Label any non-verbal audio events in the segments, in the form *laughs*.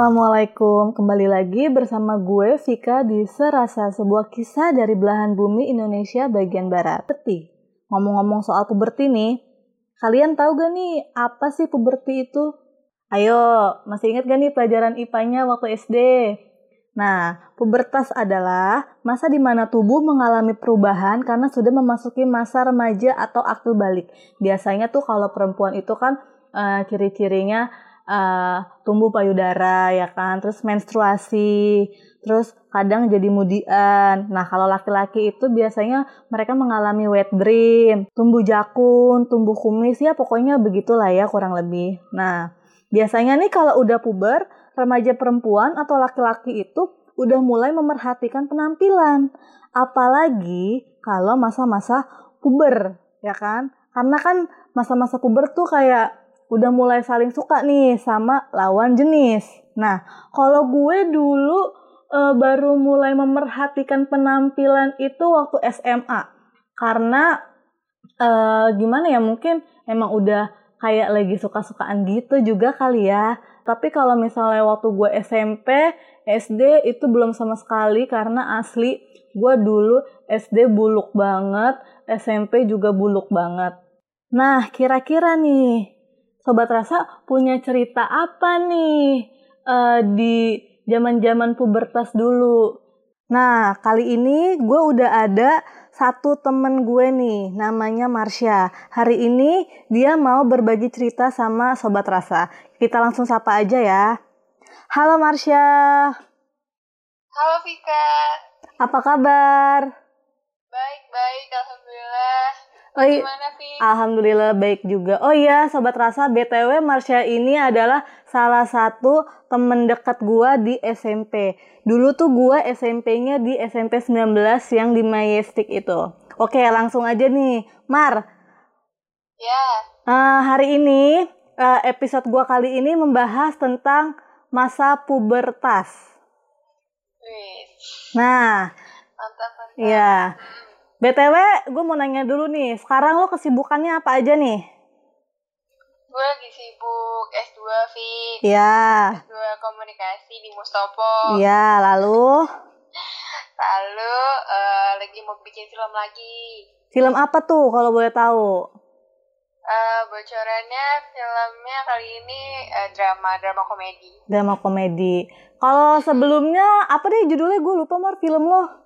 Assalamualaikum, kembali lagi bersama gue Vika di Serasa sebuah kisah dari belahan bumi Indonesia bagian barat. Peti, ngomong-ngomong soal puberti nih, kalian tahu gak nih apa sih puberti itu? Ayo, masih ingat gak nih pelajaran IPA-nya waktu SD? Nah, pubertas adalah masa di mana tubuh mengalami perubahan karena sudah memasuki masa remaja atau akil balik. Biasanya tuh kalau perempuan itu kan uh, ciri-cirinya uh, tumbuh payudara ya kan, terus menstruasi, terus kadang jadi mudian. Nah, kalau laki-laki itu biasanya mereka mengalami wet dream, tumbuh jakun, tumbuh kumis, ya pokoknya begitulah ya kurang lebih. Nah, biasanya nih kalau udah puber, remaja perempuan atau laki-laki itu udah mulai memerhatikan penampilan. Apalagi kalau masa-masa puber, ya kan? Karena kan masa-masa puber tuh kayak udah mulai saling suka nih sama lawan jenis. Nah, kalau gue dulu e, baru mulai memerhatikan penampilan itu waktu SMA. Karena e, gimana ya, mungkin emang udah kayak lagi suka-sukaan gitu juga kali ya. Tapi kalau misalnya waktu gue SMP, SD itu belum sama sekali karena asli gue dulu SD buluk banget, SMP juga buluk banget. Nah, kira-kira nih, Sobat Rasa punya cerita apa nih uh, di zaman-zaman pubertas dulu? Nah, kali ini gue udah ada satu temen gue nih, namanya Marsha. Hari ini dia mau berbagi cerita sama Sobat Rasa. Kita langsung sapa aja ya. Halo Marsha. Halo Vika. Apa kabar? Baik, baik. Alhamdulillah. Oh, Gimana, Vi? Alhamdulillah baik juga. Oh iya, Sobat Rasa, BTW Marsha ini adalah salah satu temen dekat gua di SMP. Dulu tuh gua SMP-nya di SMP 19 yang di Majestic itu. Oke, langsung aja nih. Mar. Ya. Uh, hari ini, uh, episode gua kali ini membahas tentang masa pubertas. Wih. Nah. Mantap, mantap. Iya. Hmm. BTW, gue mau nanya dulu nih, sekarang lo kesibukannya apa aja nih? Gue lagi sibuk S2, Vi. Iya. S2 komunikasi di Mustopo. Iya, lalu? lalu, uh, lagi mau bikin film lagi. Film apa tuh, kalau boleh tahu? Uh, bocorannya filmnya kali ini uh, drama, drama komedi. Drama komedi. Kalau sebelumnya, apa deh judulnya? Gue lupa, Mar, film lo.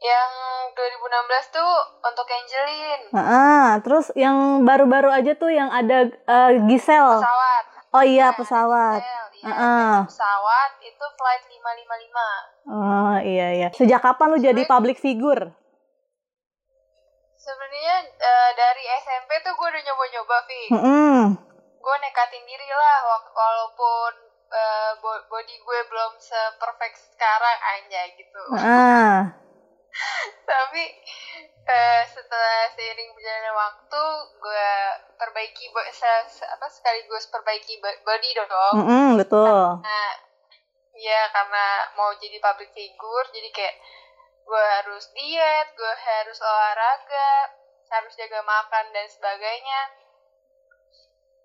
Yang 2016 tuh untuk Angelin. Nah, terus yang baru-baru aja tuh yang ada uh, Gisel. Pesawat. Oh iya, nah, pesawat. Iya, uh pesawat itu flight 555. Oh iya iya. Sejak kapan lu jadi public figure? Sebenarnya uh, dari SMP tuh gue udah nyoba-nyoba, Vi. Mm -hmm. Gue nekatin diri lah, walaupun uh, body gue belum seperfect sekarang aja gitu. Ah tapi uh, setelah seiring berjalannya waktu gue perbaiki apa sekaligus perbaiki body dong. Mm -hmm, betul. Nah ya karena mau jadi public figure jadi kayak gue harus diet gue harus olahraga harus jaga makan dan sebagainya.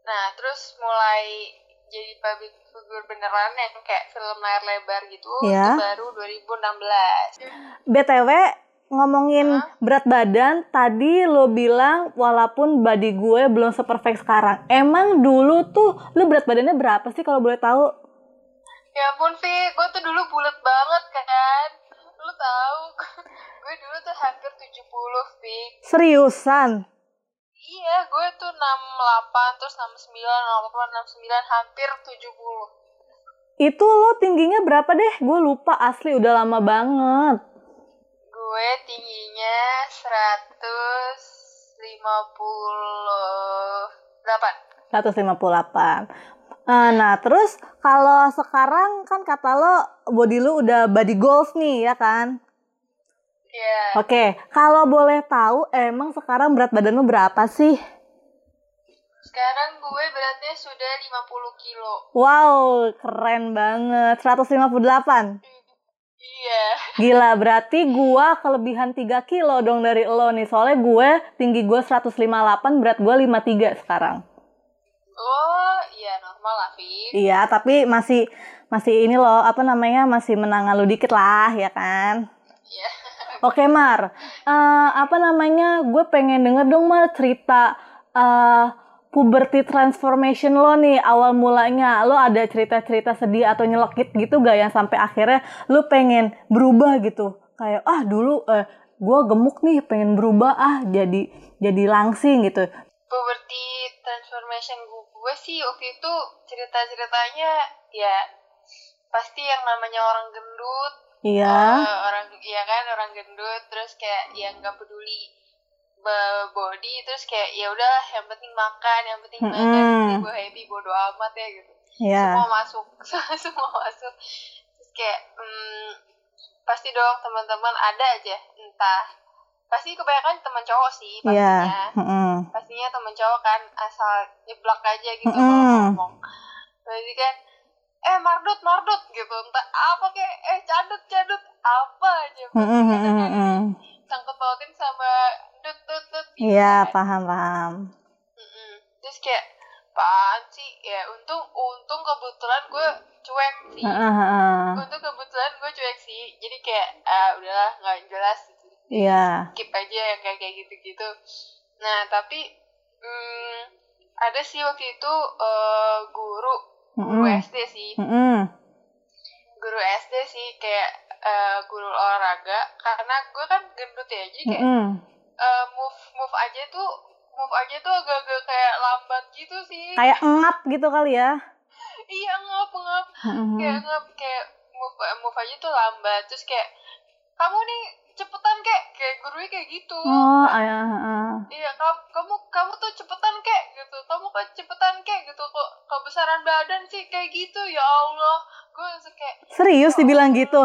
Nah terus mulai jadi public figure beneran yang kayak film layar lebar gitu ya. itu baru 2016. BTW ngomongin huh? berat badan tadi lo bilang walaupun body gue belum seperfect sekarang emang dulu tuh lo berat badannya berapa sih kalau boleh tahu ya ampun Vi gue tuh dulu bulat banget kan lo tahu *laughs* gue dulu tuh hampir 70 Vi seriusan Iya, gue tuh 68, terus 69, 68, 69, hampir 70. Itu lo tingginya berapa deh? Gue lupa asli, udah lama banget. Gue tingginya 158. 158. Nah, terus kalau sekarang kan kata lo body lo udah body goals nih, ya kan? Yeah. Oke, okay. kalau boleh tahu emang sekarang berat badan lu berapa sih? Sekarang gue beratnya sudah 50 kilo. Wow, keren banget. 158? Iya. Gila, berarti gue kelebihan 3 kilo dong dari lo nih. Soalnya gue tinggi gue 158, berat gue 53 sekarang. Oh, iya normal lah Fi Iya, tapi masih masih ini loh, apa namanya, masih menangan lu dikit lah, ya kan? iya Oke Mar, Eh, apa namanya? Gue pengen denger dong Mar cerita eh, puberty transformation lo nih awal mulanya. Lo ada cerita-cerita sedih atau nyelekit gitu gak yang sampai akhirnya lo pengen berubah gitu? Kayak ah dulu eh, gue gemuk nih pengen berubah ah jadi jadi langsing gitu. puberty transformation gue sih waktu itu cerita-ceritanya ya pasti yang namanya orang gendut Iya. eh, orang iya kan orang gendut terus kayak yang nggak peduli body terus kayak ya udah yang penting makan yang penting makan yang Mm-mm. penting gue happy bodo amat ya gitu Iya. semua masuk *laughs* semua masuk terus kayak hmm, pasti dong teman-teman ada aja entah pasti kebanyakan teman cowok sih Iya. pastinya Mm-mm. pastinya temen cowok kan asal nyeblak aja gitu Mm-mm. kalau ngomong berarti kan eh mardut mardut gitu entah apa kayak eh cadut cadut apa aja mm-mm. sangkut pautin sama dut dut dut gitu Iya, kan. paham paham. Mm-mm. terus kayak apaan sih ya untung untung kebetulan gue cuek sih Heeh, heeh. untung kebetulan gue cuek sih jadi kayak ah udahlah nggak jelas gitu Iya. skip aja yang kayak kayak gitu-gitu. Nah tapi hmm, ada sih waktu itu eh, guru guru Mm-mm. SD sih, Mm-mm. guru SD sih kayak eh, guru olahraga karena gue kan gendut ya jadi kayak Mm-mm. eh, move move aja tuh move aja tuh agak-agak kayak lambat gitu sih. Kayak engap gitu kali ya. iya ngap ngap Mm-mm. kayak ngap kayak move move aja tuh lambat terus kayak kamu nih cepetan kek kayak gurunya kayak gitu. Oh, iya, heeh. Iya, kamu, kamu kamu tuh cepetan kek gitu. Kamu kan cepetan kek gitu. Kok kebesaran badan sih kayak gitu ya Allah. Gue kayak Serius dibilang gitu?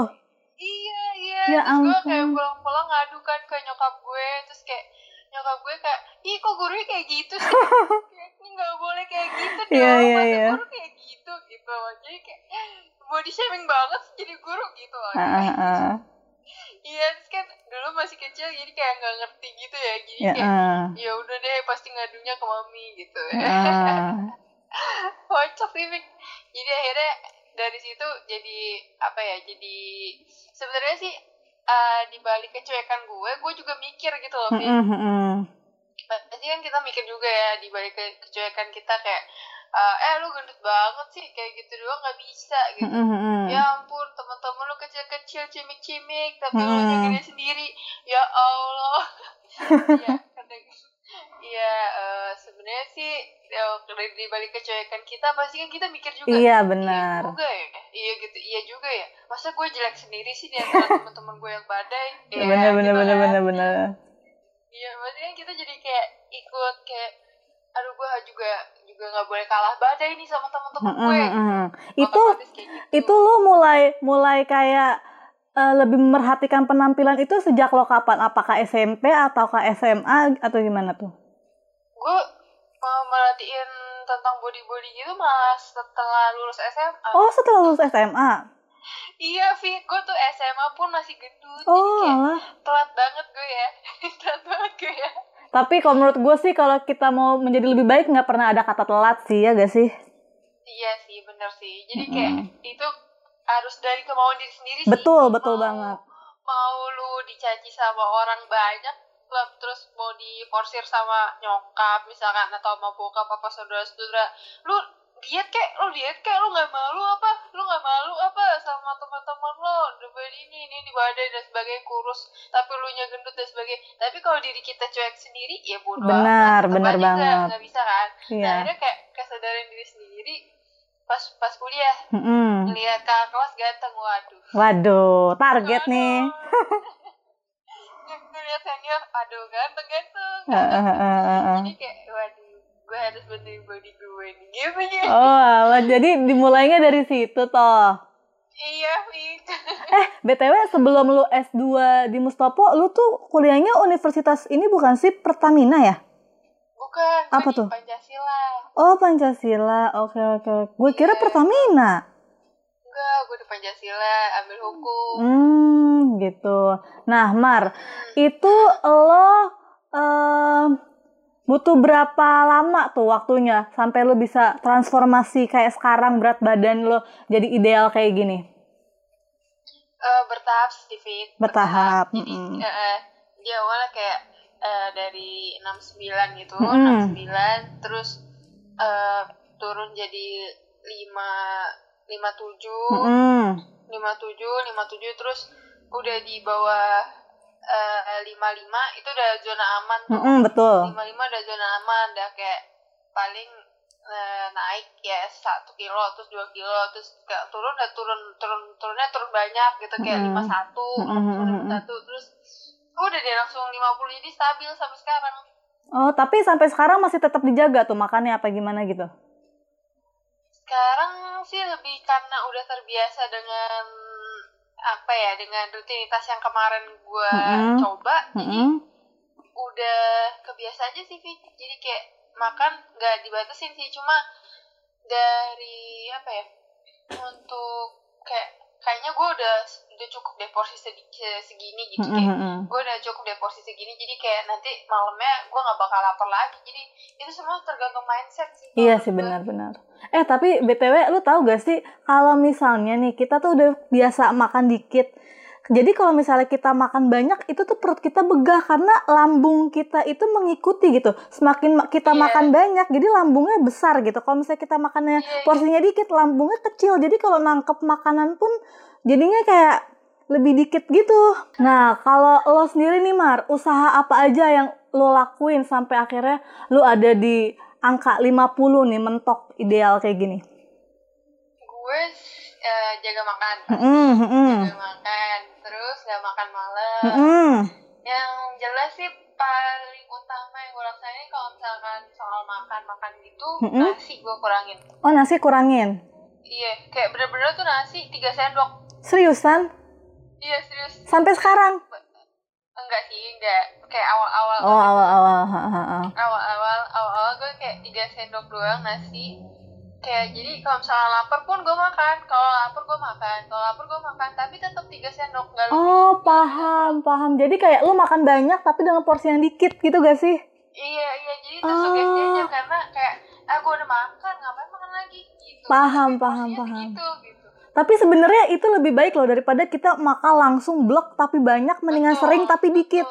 iya iya. Ya terus gue kayak pulang-pulang ngadu kan ke nyokap gue. Terus kayak nyokap gue kayak, ih kok gurunya kayak gitu sih? *laughs* ini nggak boleh kayak gitu dong. Iya, iya, Masa iya. guru kayak gitu gitu. Jadi kayak body shaming banget jadi guru gitu. Heeh, heeh. Iya, terus kan dulu masih kecil jadi kayak nggak ngerti gitu ya. Jadi Ya, kayak heeh. ya udah deh pasti ngadunya ke mami gitu Heeh. *laughs* kocak sih jadi akhirnya dari situ jadi apa ya jadi sebenarnya sih eh, di balik kecuekan gue gue juga mikir gitu loh. Mm-mm, mm-mm. pasti kan kita mikir juga ya di balik ke- kecuekan kita kayak eh, eh lu gendut banget sih kayak gitu doang nggak bisa gitu Mm-mm, mm-mm. Ya ampun, teman-teman lu kecil-kecil cimik-cimik, tapi lu Hmm. jagain sendiri. Ya Allah. *laughs* Iya, kadang Iya, eh, sebenarnya sih eh, dari di balik kecuekan kita pasti kan kita mikir juga. Iya, Iya benar. juga ya. Iya gitu, iya juga ya. Masa gue jelek sendiri sih di antara teman-teman gue yang badai? Iya, Bener, bener, gitu bener, kan. bener, bener. Iya, maksudnya kan kita jadi kayak ikut kayak aduh gue juga juga nggak boleh kalah badai nih sama teman-teman Mm-mm, gue. mm-mm. Itu, Otomatis kayak gitu. itu lu mulai, mulai kayak eh, lebih memperhatikan penampilan itu sejak lo kapan? Apakah SMP atau ke SMA atau gimana tuh? gue mau merhatiin tentang body body gitu malah setelah lulus SMA Oh, setelah lulus SMA? iya Vi gue tuh SMA pun masih gendut jadi Oh, kayak alah. telat banget gue ya *laughs* telat banget gue ya Tapi kalau menurut gue sih kalau kita mau menjadi lebih baik nggak pernah ada kata telat sih ya gak sih? iya sih bener sih jadi kayak Mm. itu harus dari kemauan diri sendiri sih Betul, betul Mau- banget. mau lu dicaci sama orang banyak terus mau diforsir sama nyokap misalkan atau sama bokap apa saudara-saudara lu diet kek lu diet kek lu nggak malu apa lu nggak malu apa sama teman-teman lo depan ini ini di badan dan sebagainya kurus tapi lu nya gendut dan sebagainya tapi kalau diri kita cuek sendiri ya bodoh Benar, amat. Tetep benar banget. nggak bisa kan nah Iya. akhirnya kayak kesadaran diri sendiri pas pas kuliah Mm-mm. ngelihat kakak kelas ganteng waduh Waduh, target nih. *laughs* Ngeliat senior, aduh ganteng-ganteng. Heeh, heeh, heeh. Jadi kayak, waduh, gue harus benerin body gue nih. Gitu ya. Oh, alah. jadi dimulainya dari situ toh. Iya, Fik. *laughs* Eh, BTW sebelum lu S2 di Mustopo, lu tuh kuliahnya universitas ini bukan sih Pertamina ya? Bukan, gue Apa tuh? Pancasila. Oh, Pancasila. Oke, oke. Gue kira Iya. Pertamina. Enggak, gue di Pancasila, ambil hukum. Hmm, gitu. Nah, Mar, itu lo em, butuh berapa lama tuh waktunya sampai lo bisa transformasi kayak sekarang berat badan lo jadi ideal kayak gini? Uh, bertahap sih, Fit. Bertahap. bertahap. Jadi, mm -hmm. uh, di awalnya kayak uh, dari 69 gitu, mm -hmm. 69 terus uh, turun jadi 5 57 mm -hmm. 57 57 terus udah di bawah lima uh, lima itu udah zona aman tuh. Mm -hmm, betul. Lima lima udah zona aman, udah kayak paling uh, naik ya satu kilo terus dua kilo terus kayak turun udah turun turun turunnya turun banyak gitu kayak lima satu satu terus udah deh langsung lima puluh jadi stabil sampai sekarang. Oh tapi sampai sekarang masih tetap dijaga tuh makannya apa gimana gitu? Sekarang sih lebih karena udah terbiasa dengan apa ya dengan rutinitas yang kemarin gue mm-hmm. coba mm-hmm. jadi udah kebiasa aja sih Fit jadi kayak makan nggak dibatasin sih cuma dari apa ya untuk kayak kayaknya gue udah udah cukup deh porsi segini gitu kayak mm-hmm. gue udah cukup deh porsi segini jadi kayak nanti malamnya gue nggak bakal lapar lagi jadi itu semua tergantung mindset sih iya sih benar-benar eh tapi btw lu tahu gak sih kalau misalnya nih kita tuh udah biasa makan dikit jadi kalau misalnya kita makan banyak itu tuh perut kita begah karena lambung kita itu mengikuti gitu. Semakin kita yeah. makan banyak jadi lambungnya besar gitu. Kalau misalnya kita makannya yeah. porsinya dikit lambungnya kecil. Jadi kalau nangkep makanan pun jadinya kayak lebih dikit gitu. Nah, kalau lo sendiri nih Mar, usaha apa aja yang lo lakuin sampai akhirnya lo ada di angka 50 nih mentok ideal kayak gini? Gue uh, jaga makan. Mm -hmm. Jaga makan terus nggak makan malam mm -hmm. yang jelas sih paling utama yang gue laksanain kalau misalkan soal makan makan gitu mm -hmm. nasi gue kurangin oh nasi kurangin iya kayak bener-bener tuh nasi tiga sendok seriusan iya serius sampai sekarang enggak sih enggak kayak awal-awal oh awal-awal awal-awal 3 sendok doang nasi kayak jadi kalau misalnya lapar pun gue makan. Kalau lapar gue makan. Kalau lapar gue makan tapi tetap 3 sendok gak lebih. Oh paham paham. Jadi kayak lu makan banyak tapi dengan porsi yang dikit gitu gak sih? Iya iya. Jadi itu oh. sugesti aja ah. karena kayak ah gue udah makan ngapain makan lagi? Gitu. Paham tapi paham paham. gitu, gitu. tapi sebenarnya itu lebih baik loh daripada kita makan langsung blok tapi banyak mendingan betul, sering tapi dikit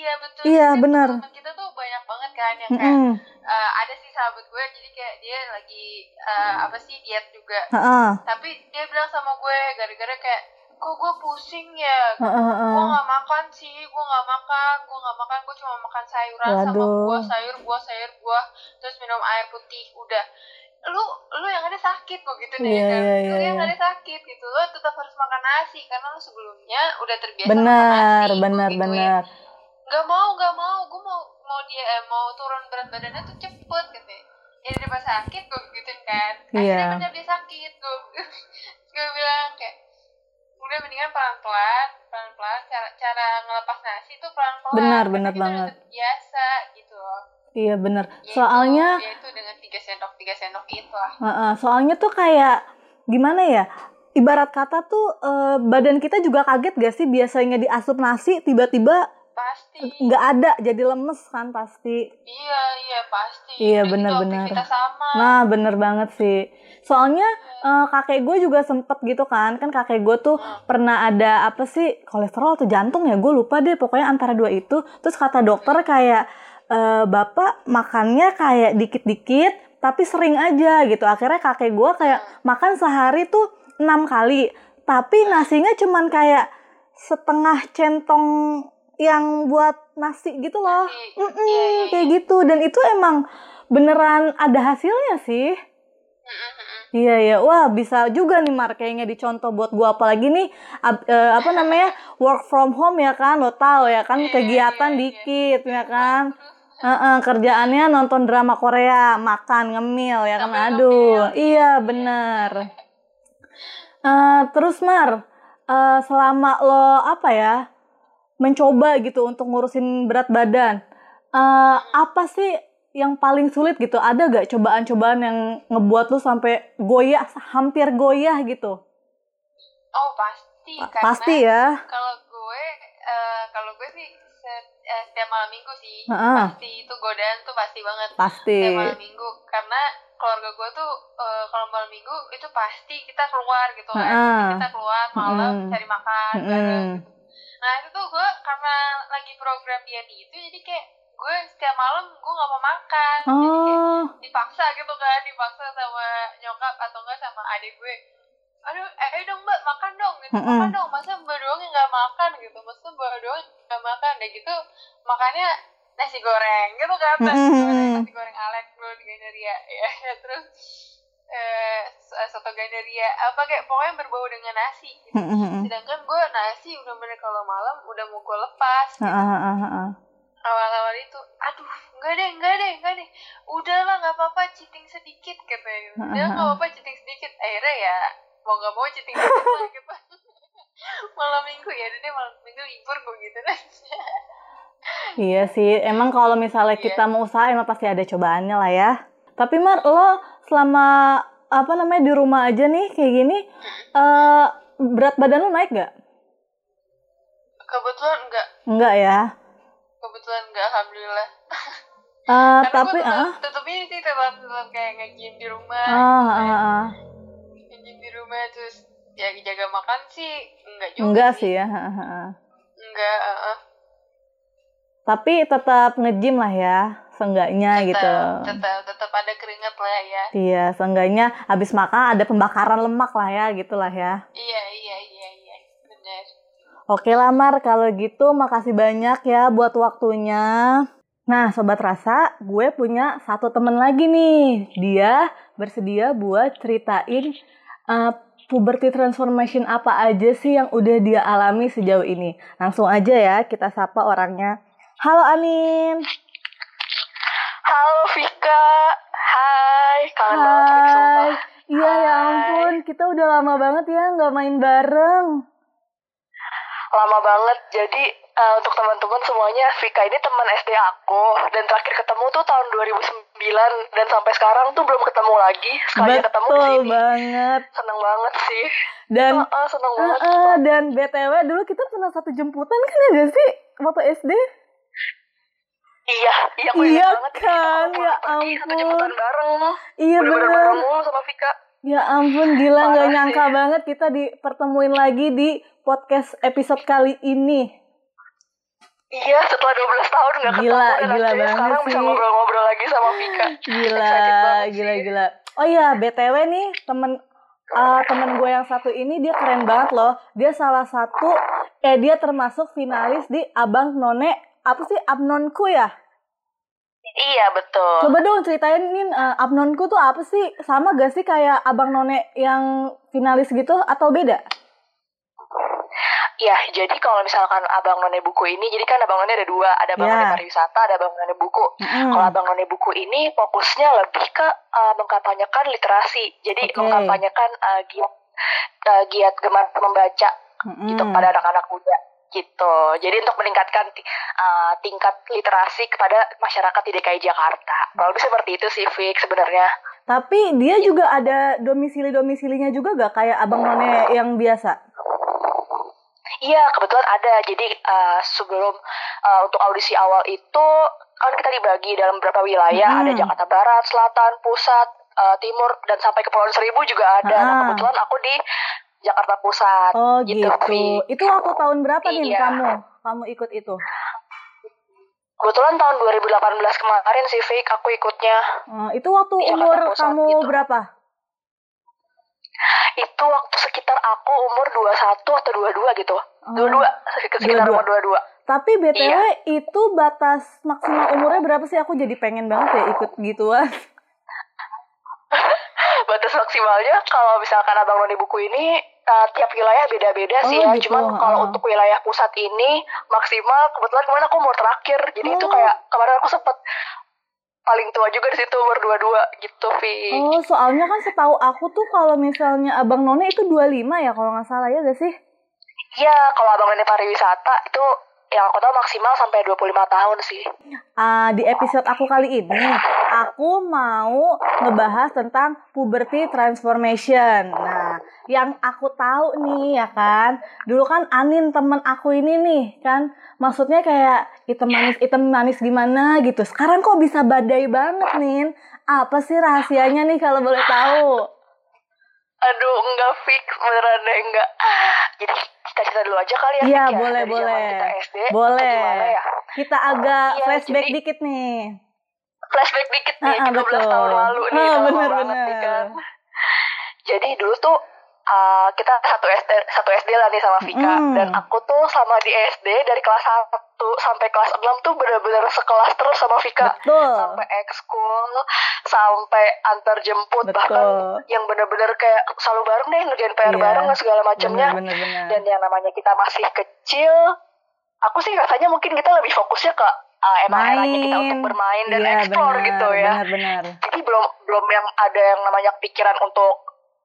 iya betul iya benar kita tuh banyak banget kan yang kayak mm -hmm. uh, ada sih sahabat gue jadi kayak dia lagi uh, apa sih diet juga uh -uh. tapi dia bilang sama gue gara-gara kayak kok gue pusing ya uh -uh. gue nggak makan sih gue nggak makan gue nggak makan gue cuma makan sayuran Waduh. sama buah sayur buah sayur buah terus minum air putih udah lu lu yang ada sakit kok gitu deh yeah, kan yeah, lu yeah, yang yeah. ada sakit gitu lu tetap harus makan nasi karena lu sebelumnya udah terbiasa bener, makan nasi bener gitu bener nggak mau nggak mau. Gue mau mau dia eh, mau turun berat badannya tuh cepet gitu ya. Daripada sakit gue gitu kan. Akhirnya Iya. bener dia sakit gue *laughs* gue bilang kayak udah mendingan pelan pelan pelan pelan cara cara ngelepas nasi tuh pelan pelan Benar, benar banget. terbiasa gitu loh. Iya bener Yaitu- soalnya yaitu dengan tiga sendok tiga sendok itu lah. Heeh, soalnya tuh kayak gimana ya? Ibarat kata tuh eh, badan kita juga kaget gak sih biasanya diasup nasi tiba-tiba pasti. Nggak ada jadi lemes kan pasti. iya iya pasti. Iya, benar-benar. Nah bener banget sih. Soalnya eh, kakek gue juga sempet gitu kan, kan kakek gue tuh pernah ada apa sih kolesterol atau jantung ya? Gue lupa deh pokoknya antara dua itu. Terus kata dokter kayak eh, bapak makannya kayak dikit-dikit tapi sering aja gitu. Akhirnya kakek gue kayak makan sehari tuh enam kali, tapi nasinya cuman kayak setengah centong yang buat nasi gitu loh. Nasi. Mm-mm, Iya, iya, kayak gitu dan itu emang beneran ada hasilnya sih. Iya ya, wah bisa juga nih Mar kayaknya dicontoh buat gua apalagi nih ab- eh, apa *laughs* namanya work from home ya kan, lo tau ya kan Iya, kegiatan iya, iya. dikit ya kan. *laughs* Heeh, kerjaannya nonton drama Korea, makan ngemil ya kan, aduh, iya bener. *laughs* Eh, terus Mar, eh, selama lo apa ya mencoba gitu untuk ngurusin berat badan, eh, apa sih yang paling sulit gitu? Ada gak cobaan-cobaan yang ngebuat lu sampai goyah, hampir goyah gitu? oh pasti Pa- karena Pasti ya. kalau gue eh, kalau gue sih eh, setiap malam minggu sih Heeh. pasti itu godaan tuh pasti banget Pasti. setiap malam minggu karena keluarga gue tuh eh, kalau malam minggu itu pasti kita keluar gitu kan Heeh. Pasti kita keluar malam cari makan Mm-mm. bareng gitu nah itu tuh gue karena lagi program diet itu jadi kayak gue setiap malam gue nggak mau makan. Jadi kayak Oh. dipaksa gitu kan dipaksa sama nyokap atau enggak sama adik gue. Aduh eh, ayo dong mbak makan dong gitu. Mm-mm. makan dong masa mbak doang yang nggak makan? gitu. Masa mbak doang nggak makan? Deh gitu makannya nasi goreng gitu kan nasi goreng nasi goreng alek dulu di Gandaria. *laughs* Ya terus eh soto Gandaria apa kayak pokoknya berbau dengan nasi. Gitu. Sedangkan gue nasi udah bener kalau malam udah mau gue lepas. Gitu Heeh, heeh, heeh. awal-awal itu aduh enggak deh enggak deh enggak deh. Udahlah nggak apa-apa cheating sedikit katanya. Udah nggak apa-apa cheating sedikit. Akhirnya ya mau nggak mau cheating sedikit lah gitu *laughs* malam minggu ya deh malam minggu libur gue gitu deh *laughs* Iya sih, emang kalau misalnya Iya. kita mau usaha emang pasti ada cobaannya lah ya. Tapi Mar, lo selama apa namanya di rumah aja nih kayak gini, eh berat badan lo naik gak? kebetulan enggak Enggak ya. kebetulan enggak alhamdulillah Eh *laughs* karena tapi tetap, ah, tetap ini sih tetap tetap kayak nge-gym di rumah ah, gitu ah, kan. ah. nge-gym di rumah terus ya jaga makan sih enggak juga enggak sih ya. enggak uh, uh. Tapi tetap nge-gym lah ya, seenggaknya gitu. tetap tetap tetap ada keringat lah ya Iya, seenggaknya habis makan ada pembakaran lemak lah ya, gitulah ya. iya iya iya iya benar Oke lah Mar, kalau gitu makasih banyak ya buat waktunya. Nah Sobat Rasa, gue punya satu temen lagi nih. Dia bersedia buat ceritain uh, puberty transformation apa aja sih yang udah dia alami sejauh ini. Langsung aja ya kita sapa orangnya. Halo Anin. Halo Vika, hai, kangen banget Vika sumpah. Hai. Iya ya ampun, kita udah lama banget ya nggak main bareng. Lama banget, jadi eh, untuk teman-teman semuanya, Vika ini teman SD aku, dan terakhir ketemu tuh tahun 2009, dan sampai sekarang tuh belum ketemu lagi, sekali ketemu di Betul sini. banget. Seneng banget sih. Dan Heeh, seneng banget. Eh, eh, dan BTW dulu kita pernah satu jemputan kan ya gak sih? Waktu SD? Iya, iya aku Iya banget. kan, Kita ya pergi satu ampun. jemputan bareng. Iya Bener-bener bener. mulu sama Vika. Ya ampun gila Parah gak sih. nyangka banget kita dipertemuin lagi di podcast episode kali ini. Iya, setelah 12 tahun gak ketemu, Gila, dan gila banget sekarang bisa sih. ngobrol-ngobrol lagi sama Vika. Gila, gila, sih. gila. Oh iya, BTW nih temen eh, temen gue yang satu ini dia keren banget loh. Dia salah satu, eh dia termasuk finalis di Abang None, apa sih Abnonku ya? Iya, betul. Coba dong ceritain nih eh, Abnonku tuh apa sih? Sama gak sih kayak Abang None yang finalis gitu atau beda? Ya, jadi kalau misalkan Abang None Buku ini, jadi kan Abang None ada dua, ada Abang Ya. None Pariwisata, ada Abang None Buku. Mm-mm. Kalau Abang None Buku ini fokusnya lebih ke uh, mengkampanyekan literasi, jadi Oke. mengkampanyekan uh, giat uh, giat gemar membaca Mm-mm. gitu kepada anak-anak muda gitu. Jadi untuk meningkatkan uh, tingkat literasi kepada masyarakat di DKI Jakarta. Kalau lebih seperti itu sih, Fik sebenarnya. Tapi dia juga ada domisili-domisilinya juga gak kayak Abang None yang biasa? Iya, kebetulan ada. Jadi uh, sebelum uh, untuk audisi awal itu kan kita dibagi dalam beberapa wilayah, Hmm. ada Jakarta Barat, Selatan, Pusat, uh, Timur, dan sampai ke Kepulauan Seribu juga ada. Nah, Ah. kebetulan aku di Jakarta Pusat. Oh gitu. Vi. Itu waktu tahun berapa nih Iya. kamu? Kamu ikut itu? Kebetulan tahun 2018 kemarin sih, Fik, aku ikutnya. Eh, itu waktu umur Pusat kamu gitu. berapa? Itu waktu sekitar aku umur 21 atau 22 gitu. Oh, 22, sekitar 22. umur 22. Tapi BTW Iya. itu batas maksimal umurnya berapa sih? Aku jadi pengen banget ya ikut gituan. *laughs* batas maksimalnya kalau misalkan abang noni buku ini uh, tiap wilayah beda-beda sih Oh, ya. gitu, Cuman kalau heeh. untuk wilayah pusat ini maksimal kebetulan kemarin aku umur terakhir. Jadi itu Oh. kayak kemarin aku sempet paling tua juga di situ umur 22 gitu, Vi. Oh, soalnya kan setahu aku tuh kalau misalnya Abang None itu 25 ya kalau nggak salah ya gak sih? Iya, kalau abang noni pariwisata itu yang aku tahu maksimal sampai 25 tahun sih. Ah, di episode aku kali ini, aku mau ngebahas tentang puberty transformation. Nah, yang aku tahu nih ya kan? Dulu kan Anin temen aku ini nih kan? Maksudnya kayak hitam manis hitam manis gimana gitu. Sekarang kok bisa badai banget nih apa sih rahasianya nih kalau boleh tahu? Aduh enggak fix beneran deh enggak jadi cerita dulu aja kali ya iya ya, boleh dari boleh. kita SD boleh. gimana ya? Kita agak Iya, flashback jadi- dikit nih. Flashback dikit nih Ah, ah, 13 betul. tahun lalu nih lama bener, nih bener. kan. Jadi dulu tuh uh, kita satu SD satu SD lah nih sama Vika. Mm. dan aku tuh sama di SD dari kelas 1 sampai kelas 6 tuh bener-bener sekelas terus sama Vika. Betul. Sampai ekskul sampai antar jemput Betul. bahkan yang bener-bener kayak selalu bareng deh ngerjain PR Iya. bareng lah segala macamnya. Dan yang namanya kita masih kecil aku sih rasanya mungkin kita lebih fokusnya ke uh, emang eranya kita untuk bermain dan iya, explore bener, gitu ya. Bener bener jadi belum belum yang ada yang namanya pikiran untuk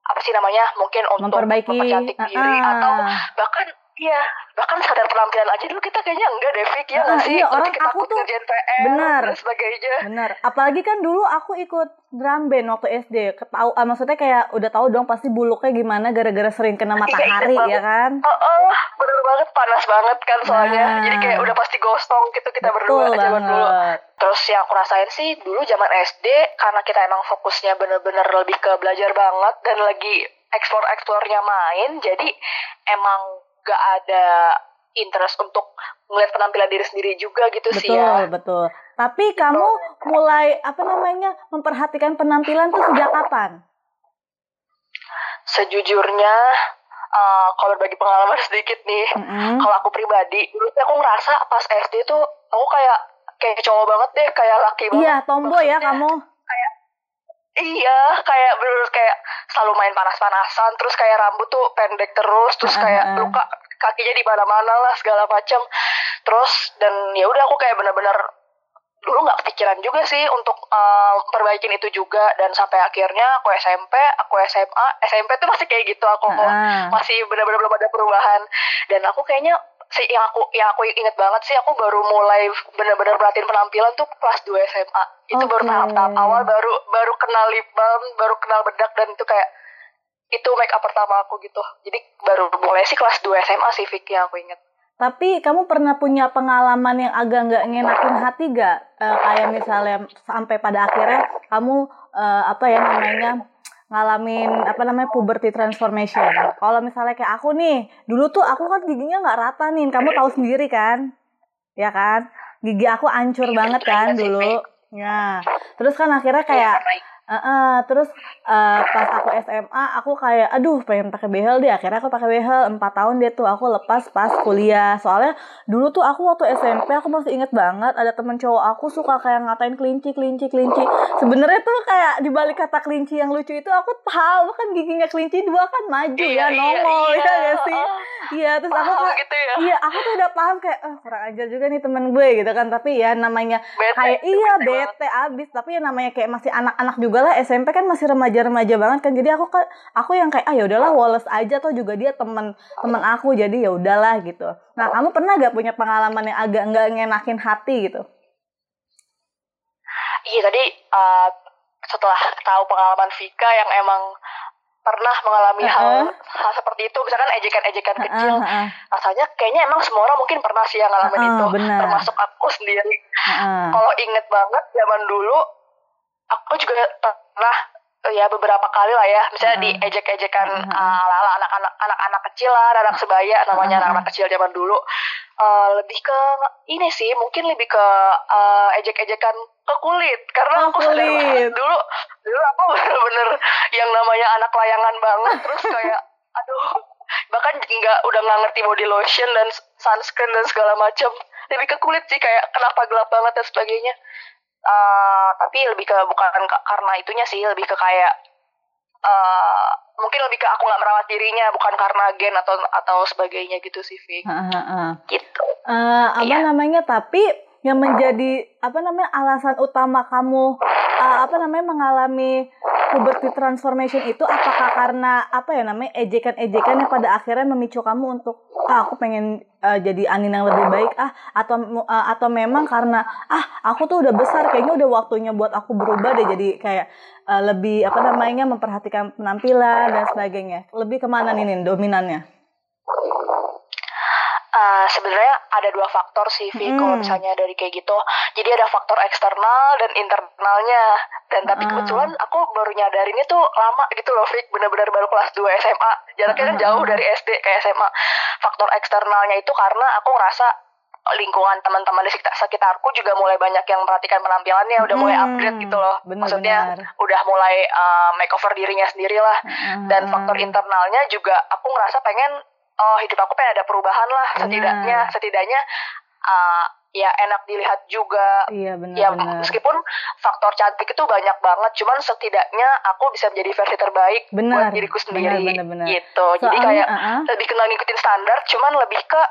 apa sih namanya mungkin untuk memperbaiki mempercantik diri Ah, atau ah. bahkan iya bahkan sadar penampilan aja dulu kita kayaknya enggak deh Fik ya Ah, nggak sih iya, orang kita aku tuh- PR benar. dan sebagainya Bener, apalagi kan dulu aku ikut drum band waktu SD. Ketau, ah, maksudnya kayak udah tahu dong pasti buluknya gimana gara-gara sering kena matahari ingat ya kan? Oh, oh, bener banget panas banget kan soalnya. Nah. Jadi kayak udah pasti gosong gitu kita berdua Betul zaman dulu. Terus yang aku rasain sih dulu zaman SD karena kita emang fokusnya bener-bener lebih ke belajar banget dan lagi explore-explore-nya main. Jadi emang gak ada interest untuk ngeliat penampilan diri sendiri juga gitu sih Betul, ya. betul. Tapi kamu mulai apa namanya memperhatikan penampilan tuh sejak kapan? Sejujurnya uh, kalau berbagi pengalaman *laughs* sedikit nih. Mm-mm. kalau aku pribadi dulu aku ngerasa pas SD tuh aku kayak kayak cowok banget deh kayak laki banget Iya, tomboy ya kamu. Iya kayak bener kayak selalu main panas-panasan terus kayak rambut tuh pendek terus terus kayak luka kakinya di mana-mana lah segala macam terus dan ya udah aku kayak bener-bener dulu nggak kepikiran juga sih untuk uh, perbaikin itu juga. Dan sampai akhirnya aku SMP aku SMA SMP tuh masih kayak gitu aku Ah, masih benar-benar belum ada perubahan. Dan aku kayaknya sih yang aku yang aku inget banget sih aku baru mulai benar-benar perhatiin penampilan tuh kelas 2 SMA itu baru Oke. tahap-tahap awal baru baru kenal lip balm baru kenal bedak dan itu kayak itu make up pertama aku gitu jadi baru mulai sih kelas 2 SMA sih Vicky yang aku inget Tapi kamu pernah punya pengalaman yang agak nggak ngenakin hati gak? Eh, kayak misalnya sampai pada akhirnya kamu eh, apa ya namanya ngalamin apa namanya puberty transformation. Kalau misalnya kayak aku nih, dulu tuh aku kan giginya nggak rata nih, kamu tahu sendiri kan, ya kan? Gigi aku hancur Iya, banget iya kan sih, dulu. Ya, terus kan akhirnya Iya, kayak Eh, eh, terus eh, pas aku SMA aku kayak aduh pengen pakai behel deh. Akhirnya aku pakai behel 4 tahun deh tuh aku lepas pas kuliah. Soalnya dulu tuh aku waktu SMP aku masih inget banget ada temen cowok aku suka kayak ngatain kelinci kelinci kelinci. Sebenarnya tuh kayak di balik kata kelinci yang lucu itu aku tahu kan giginya kelinci dua kan maju Iya, ya iya, nongol iya. ya gak sih? Oh, iya terus aku kayak gitu ya. iya aku tuh udah paham kayak eh kurang ajar juga nih temen gue gitu kan. Tapi ya namanya Bete, kayak iya bete bete abis. Tapi ya namanya kayak masih anak-anak juga lah SMP kan masih remaja-remaja banget kan jadi aku kan aku yang kayak ah ya udahlah Wallace aja tuh juga dia temen temen aku jadi ya udahlah gitu nah kamu pernah gak punya pengalaman yang agak nggak ngenakin hati gitu Iya tadi uh, setelah tahu pengalaman Vika yang emang pernah mengalami hal, Heeh. hal seperti itu, misalkan ejekan-ejekan kecil, Heeh, heeh, rasanya kayaknya emang semua orang mungkin pernah sih yang ngalamin Heeh, itu, benar. termasuk aku sendiri. heeh. Kalau inget banget zaman dulu, aku juga pernah eh, ya beberapa kali lah ya, misalnya Heeh. diejek-ejekan Heeh. uh, ala-ala anak-anak anak-anak kecil lah, anak sebaya namanya anak-anak kecil zaman dulu. Eh, lebih ke ini sih, mungkin lebih ke eh, ejek-ejekan ke kulit, karena Oh, aku sadar banget dulu, dulu aku *laughs* bener-bener yang namanya anak layangan banget, terus kayak, *laughs* aduh, bahkan nggak udah nggak ngerti body lotion dan sunscreen dan segala macam, lebih ke kulit sih kayak kenapa gelap banget dan sebagainya. Eh, tapi lebih ke bukan ka- karena itunya sih, lebih ke kayak eh mungkin lebih ke aku nggak merawat dirinya, bukan karena gen atau atau sebagainya gitu sih, Vic. Heeh, heeh. Gitu. Eh, apa Iya. namanya tapi yang menjadi apa namanya alasan utama kamu uh, apa namanya mengalami puberty transformation itu apakah karena apa ya namanya ejekan-ejekan yang pada akhirnya memicu kamu untuk ah aku pengen uh, jadi Anin yang lebih baik ah atau uh, atau memang karena ah aku tuh udah besar kayaknya udah waktunya buat aku berubah deh jadi kayak uh, lebih apa namanya memperhatikan penampilan dan sebagainya. Lebih ke mana nih dominannya Uh, sebenarnya ada dua faktor sih, Vi, hmm. kalau misalnya dari kayak gitu. Jadi ada faktor eksternal dan internalnya. Dan tapi uh. kebetulan aku baru nyadarinnya tuh lama gitu loh, Vi. Bener-bener baru kelas 2 SMA. Jaraknya kan jauh dari SD ke SMA. Faktor eksternalnya itu karena aku ngerasa lingkungan teman-teman di sekitar sekitarku juga mulai banyak yang memperhatikan penampilannya udah mulai upgrade gitu loh bener, maksudnya bener. udah mulai uh, makeover dirinya sendiri lah dan faktor internalnya juga aku ngerasa pengen oh hidup aku pengen ada perubahan lah setidaknya bener. setidaknya uh, ya enak dilihat juga iya, bener, ya bener. meskipun faktor cantik itu banyak banget cuman setidaknya aku bisa menjadi versi terbaik bener, buat diriku sendiri bener, bener, bener. gitu Soalnya, jadi kayak uh -uh. lebih kenal ngikutin standar cuman lebih ke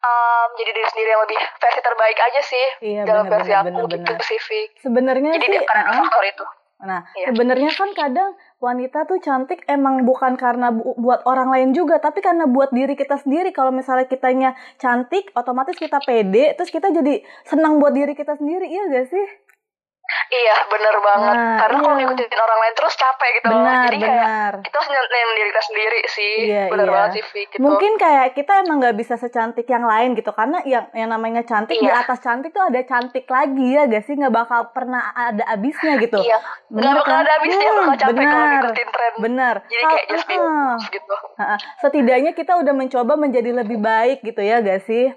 um, jadi diri sendiri yang lebih versi terbaik aja sih iya, dalam bener, versi bener, aku bener, gitu bener. spesifik sebenarnya jadi sih, karena uh -uh. faktor itu Nah, iya. sebenarnya kan kadang wanita tuh cantik emang bukan karena bu buat orang lain juga, tapi karena buat diri kita sendiri. Kalau misalnya kitanya cantik, otomatis kita pede, terus kita jadi senang buat diri kita sendiri, iya gak sih? Iya, bener banget. Nah, Karena iya. kalau ngikutin orang lain terus capek gitu benar, loh. Jadi benar. kayak kita harus nyalain diri kita sendiri sih. Iya, bener iya. banget sih, gitu. Mungkin kayak kita emang nggak bisa secantik yang lain gitu. Karena yang yang namanya cantik iya. di atas cantik tuh ada cantik lagi ya gak sih? Nggak bakal pernah ada abisnya gitu. Iya. Bener gak bakal kan? ada abisnya, hmm, bakal capek bener, kalau ngikutin tren. Bener. Jadi kayak just uh, gitu. Setidaknya kita udah mencoba menjadi lebih baik gitu ya gak sih?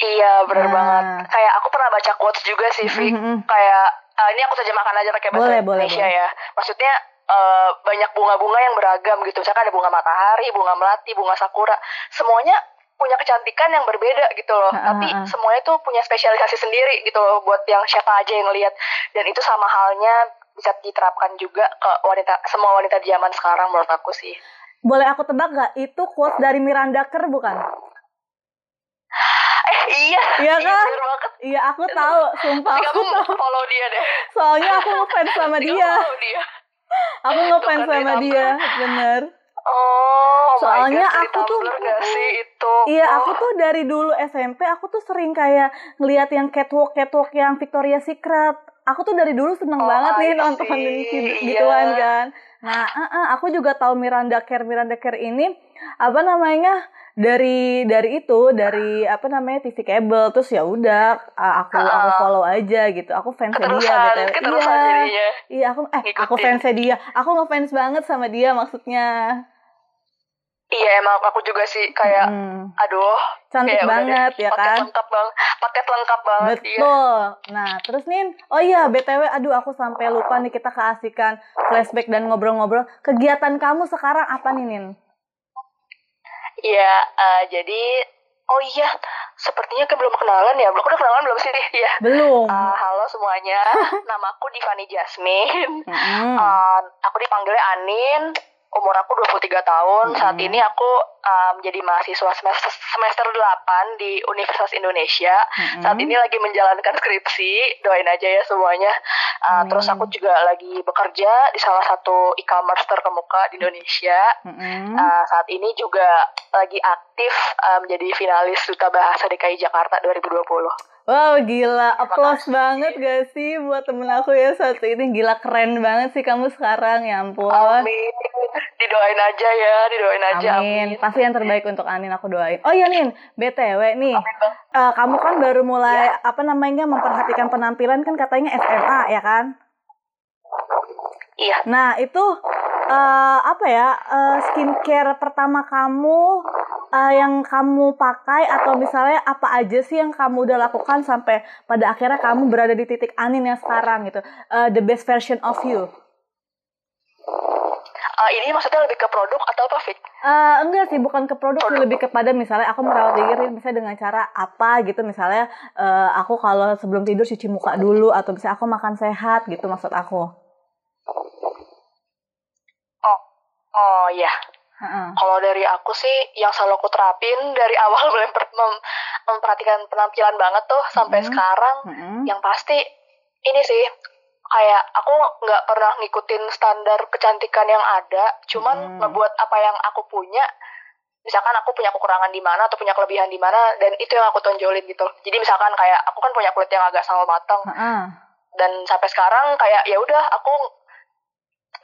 Iya bener nah. banget. Kayak aku pernah baca quotes juga sih, Vi. Mm -hmm. Kayak uh, ini aku saja makan aja pakai bahasa boleh, Indonesia boleh, ya. Maksudnya uh, banyak bunga-bunga yang beragam gitu. Misalkan ada bunga matahari, bunga melati, bunga sakura. Semuanya punya kecantikan yang berbeda gitu loh. Uh, Tapi uh, semuanya tuh punya spesialisasi sendiri gitu loh buat yang siapa aja yang lihat. Dan itu sama halnya bisa diterapkan juga ke wanita semua wanita zaman sekarang menurut aku sih. Boleh aku tebak gak? Itu quote dari Miranda Kerr bukan? Eh iya. Iya kan? Iya, aku tahu, sumpah aku tahu. follow dia deh. Soalnya aku ngefans sama dia. dia. Aku ngefans sama dia, bener. Oh, soalnya God, aku tuh sih itu. Iya, aku tuh dari dulu SMP aku tuh sering kayak ngeliat yang catwalk catwalk yang Victoria Secret. Aku tuh dari dulu seneng oh, banget nih nonton gitu gituan kan. Nah, uh, uh, aku juga tahu Miranda Kerr Miranda Kerr ini apa namanya? Dari dari itu dari apa namanya TV kabel terus ya udah aku uh, aku follow aja gitu. Aku fans dia betul iya. iya aku eh Ngikutin. aku fans dia. Aku ngefans banget sama dia maksudnya. Iya emang aku juga sih kayak hmm. aduh cantik kayak banget ya paket kan? lengkap banget paket lengkap banget iya. betul. Iya. nah terus nih oh iya btw aduh aku sampai lupa nih kita keasikan flashback dan ngobrol-ngobrol. Kegiatan kamu sekarang apa nih Nin Iya, uh, jadi oh iya, sepertinya kan belum kenalan ya. Belum udah kenalan belum sih? *laughs* Iya. Belum. Uh, halo semuanya, *laughs* nama aku Divani Jasmine. Mm. Uh, aku dipanggilnya Anin umur aku 23 tahun. Hmm. Saat ini aku um, jadi mahasiswa semester semester 8 di Universitas Indonesia. Hmm. Saat ini lagi menjalankan skripsi. Doain aja ya semuanya. Uh, hmm. Terus aku juga lagi bekerja di salah satu e-commerce terkemuka di Indonesia. Hmm. Uh, saat ini juga lagi aktif menjadi finalis Duta Bahasa DKI Jakarta 2020. Wow gila, applause banget gak sih buat temen aku ya saat ini. Gila keren banget sih kamu sekarang, ya ampun. Amin, didoain aja ya, didoain aja Amin, amin. pasti yang terbaik untuk Anin aku doain. Oh iya Nin, BTW nih. Uh, Kamu kan baru mulai, ya. apa namanya, memperhatikan penampilan kan katanya SMA ya kan? Iya. Nah itu uh, apa ya uh, skincare pertama kamu uh, yang kamu pakai atau misalnya apa aja sih yang kamu udah lakukan sampai pada akhirnya kamu berada di titik Anin yang sekarang gitu? Uh, the best version of you. Uh, ini maksudnya lebih ke produk atau apa Fik? Uh, enggak sih bukan ke produk, produk. lebih kepada misalnya aku merawat diri misalnya dengan cara apa gitu. Misalnya uh, aku kalau sebelum tidur cuci muka dulu atau bisa aku makan sehat gitu maksud aku oh oh ya Uh-uh. Kalau dari aku sih yang selalu aku terapin dari *laughs* awal mulai mem- memperhatikan penampilan banget tuh sampai sekarang, uh-huh. yang pasti ini sih kayak aku nggak pernah ngikutin standar kecantikan yang ada cuman Hmm. ngebuat apa yang aku punya misalkan aku punya kekurangan di mana atau punya kelebihan di mana dan itu yang aku tonjolin gitu jadi misalkan kayak aku kan punya kulit yang agak sama matang Heeh. dan sampai sekarang kayak ya udah aku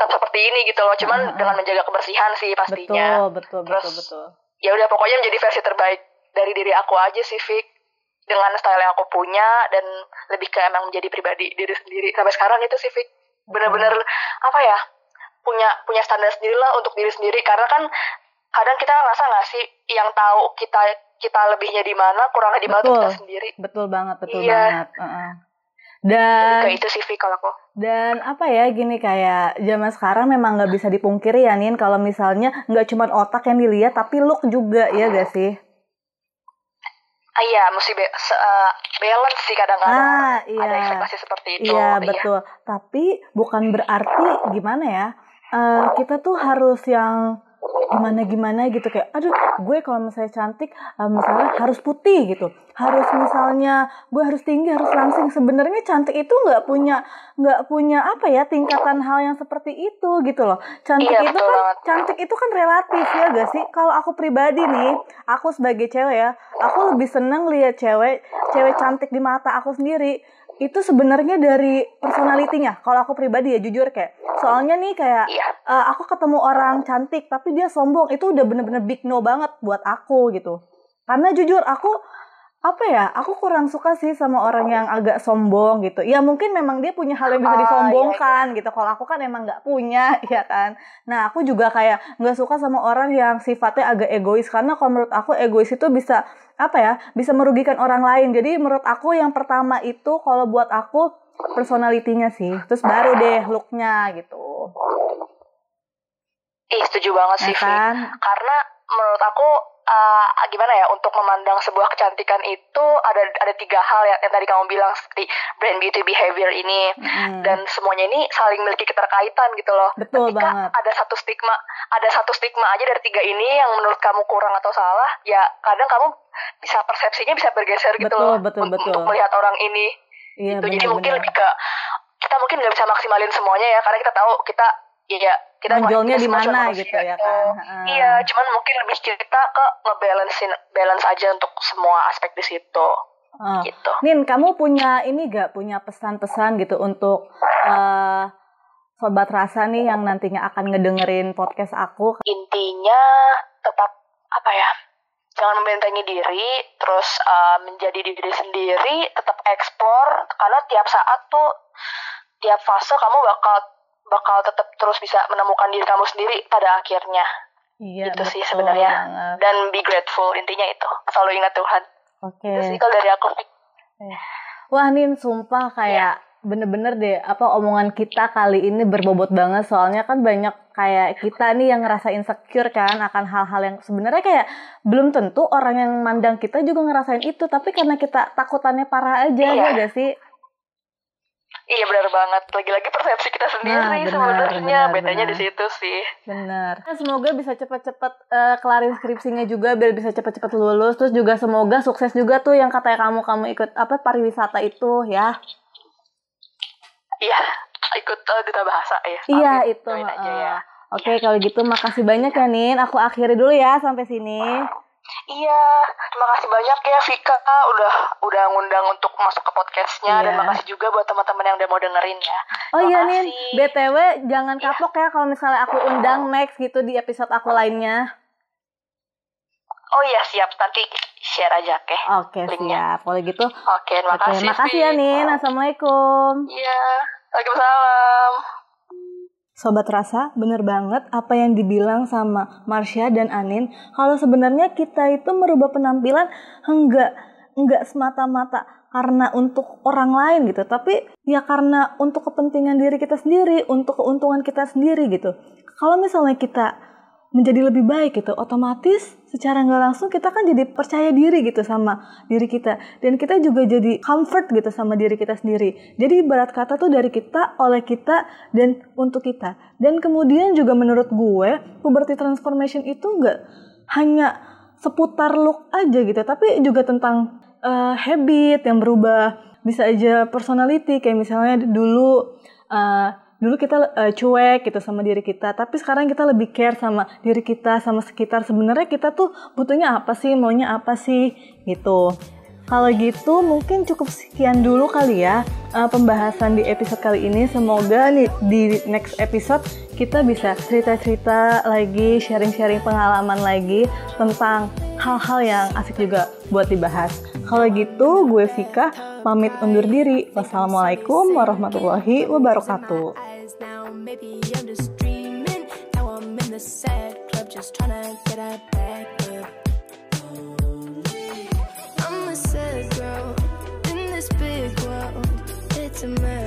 tetap seperti ini gitu loh. Cuman ah, dengan menjaga kebersihan sih pastinya. Betul, betul, Terus, betul, betul. ya udah pokoknya menjadi versi terbaik dari diri aku aja sih Vic dengan style yang aku punya dan lebih ke emang menjadi pribadi diri sendiri sampai sekarang itu sih Vic bener-bener apa ya punya punya standar sendiri lah untuk diri sendiri. Karena kan kadang kita ngerasa nggak sih yang tahu kita kita lebihnya di mana kurangnya di mana kita sendiri. Betul banget, betul Iya. banget. Heeh. Dan kayak itu sih kalau aku Dan apa ya gini kayak zaman sekarang memang nggak bisa dipungkiri ya Nin kalau misalnya nggak cuma otak yang dilihat tapi look juga ya gak sih? ah, iya mesti be- se- eh, balance sih kadang-kadang Ah ada iya, ekspektasi seperti itu iya betul. Tapi bukan berarti gimana ya? eh, kita tuh harus yang gimana gimana gitu kayak aduh gue kalau misalnya cantik eh, misalnya harus putih gitu. Harus misalnya gue harus tinggi harus langsing. Sebenarnya cantik itu nggak punya nggak punya apa ya tingkatan hal yang seperti itu gitu loh. Cantik Iya, itu betul kan cantik itu kan relatif ya gak sih? Kalau aku pribadi nih aku sebagai cewek ya aku lebih seneng lihat cewek cewek cantik di mata aku sendiri itu sebenarnya dari personalitinya kalau aku pribadi ya jujur kayak soalnya nih kayak iya. eh, aku ketemu orang cantik tapi dia sombong. Itu udah bener-bener big no banget buat aku gitu. Karena jujur aku apa ya? Aku kurang suka sih sama orang yang agak sombong gitu. Ya mungkin memang dia punya hal yang bisa Ah, iya, disombongkan gitu. Kalau aku kan emang nggak punya *laughs* ya kan? Nah aku juga kayak nggak suka sama orang yang sifatnya agak egois. Karena kalau menurut aku egois itu bisa apa ya bisa merugikan orang lain. Jadi menurut aku yang pertama itu kalau buat aku personalitinya sih. Terus baru deh looknya gitu. Ih setuju banget ya sih Vic. kan? Karena menurut aku uh, gimana ya untuk memandang sebuah kecantikan itu ada ada tiga hal ya yang tadi kamu bilang seperti brand beauty behavior ini Mm. dan semuanya ini saling memiliki keterkaitan gitu loh. Betul Ketika banget. ada satu stigma, ada satu stigma aja dari tiga ini yang menurut kamu kurang atau salah, ya kadang kamu bisa persepsinya bisa bergeser gitu Betul, loh betul, betul. untuk melihat orang ini. Iya, gitu. Jadi mungkin benar-benar. lebih ke kita mungkin nggak bisa maksimalin semuanya ya karena kita tahu kita ya kita Nonjolnya kita di semua cuma mana gitu ya kan. gitu. Iya, cuman mungkin lebih kita ke ngebalancein balance aja untuk semua aspek di situ. Ah. Gitu. Nin, kamu punya ini gak punya pesan-pesan gitu untuk eh, sobat rasa nih yang nantinya akan ngedengerin podcast aku? Intinya tetap apa ya? Jangan membentengi diri, terus uh, menjadi diri sendiri, tetap explore karena tiap saat tuh tiap fase kamu bakal bakal tetap terus bisa menemukan diri kamu sendiri pada akhirnya. Iya, Itu sih sebenarnya. banget. Dan be grateful intinya itu. Selalu ingat Tuhan. Oke. Itu sih kalau dari aku. Wah, Nin, sumpah kayak bener-bener deh apa omongan kita kali ini berbobot banget soalnya kan banyak kayak kita nih yang ngerasa insecure kan akan hal-hal yang sebenarnya kayak belum tentu orang yang mandang kita juga ngerasain itu tapi karena kita takutannya parah aja Iya. ya gak sih Iya benar banget. Lagi-lagi persepsi kita sendiri Nah, benar, sebenarnya. benar, Bedanya benar. di situ sih. Bener. Semoga bisa cepet-cepet eh, kelarin skripsinya juga biar bisa cepet-cepet lulus. Terus juga semoga sukses juga tuh yang katanya kamu kamu ikut apa pariwisata itu ya. Iya, ikut uh, duta bahasa ya. Iya Amin. itu. Aja heeh. ya. Oke kalau gitu makasih banyak ya Nin. Aku akhiri dulu ya sampai sini. Iya, terima kasih banyak ya Vika udah udah ngundang untuk masuk ke podcastnya dan Iya. makasih juga buat teman-teman yang udah mau dengerin ya. Oh iya Nin, Makasih. BTW jangan Iya. kapok ya kalau misalnya aku undang next gitu di episode aku lainnya. Oh iya siap nanti share aja oke. Oke Linknya. siap. Kalau gitu, Oke, terima oke kasih. makasih ya. Nin. Assalamualaikum. Iya, Waalaikumsalam. Sobat rasa, bener banget apa yang dibilang sama Marsha dan Anin. Kalau sebenarnya kita itu merubah penampilan enggak enggak semata-mata karena untuk orang lain gitu, tapi ya karena untuk kepentingan diri kita sendiri, untuk keuntungan kita sendiri gitu. Kalau misalnya kita menjadi lebih baik gitu, otomatis secara nggak langsung kita kan jadi percaya diri gitu sama diri kita dan kita juga jadi comfort gitu sama diri kita sendiri. Jadi ibarat kata tuh dari kita, oleh kita dan untuk kita. Dan kemudian juga menurut gue puberty transformation itu nggak hanya seputar look aja gitu, tapi juga tentang eh, habit yang berubah, bisa aja personality kayak misalnya dulu uh, dulu kita uh, cuek gitu sama diri kita tapi sekarang kita lebih care sama diri kita sama sekitar sebenarnya kita tuh butuhnya apa sih maunya apa sih gitu kalau gitu mungkin cukup sekian dulu kali ya uh, pembahasan di episode kali ini. Semoga nih di next episode kita bisa cerita-cerita lagi, sharing-sharing pengalaman lagi tentang hal-hal yang asik juga buat dibahas. Kalau gitu gue Vika pamit undur diri. Wassalamualaikum warahmatullahi wabarakatuh. eyes now. Maybe I'm just dreaming. Now I'm in the sad club, just trying to get a back up. I'm a sad girl in this big world. It's a mess.